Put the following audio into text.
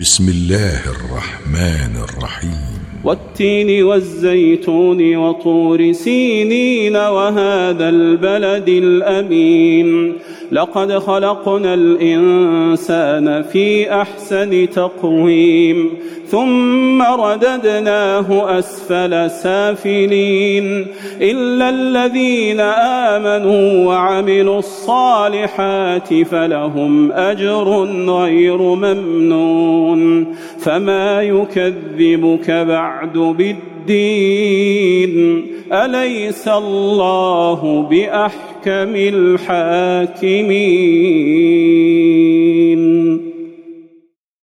بسم الله الرحمن الرحيم. والتين والزيتون وطور سينين وهذا البلد الأمين. لقد خلقنا الإنسان في أحسن تقويم ثم رددناه أسفل سافلين. إلا الذين آمنوا وعملوا الصالحات فلهم أجر غير ممنون. فما يكذبك بعد بالدين. أليس الله بأحكم الحاكمين؟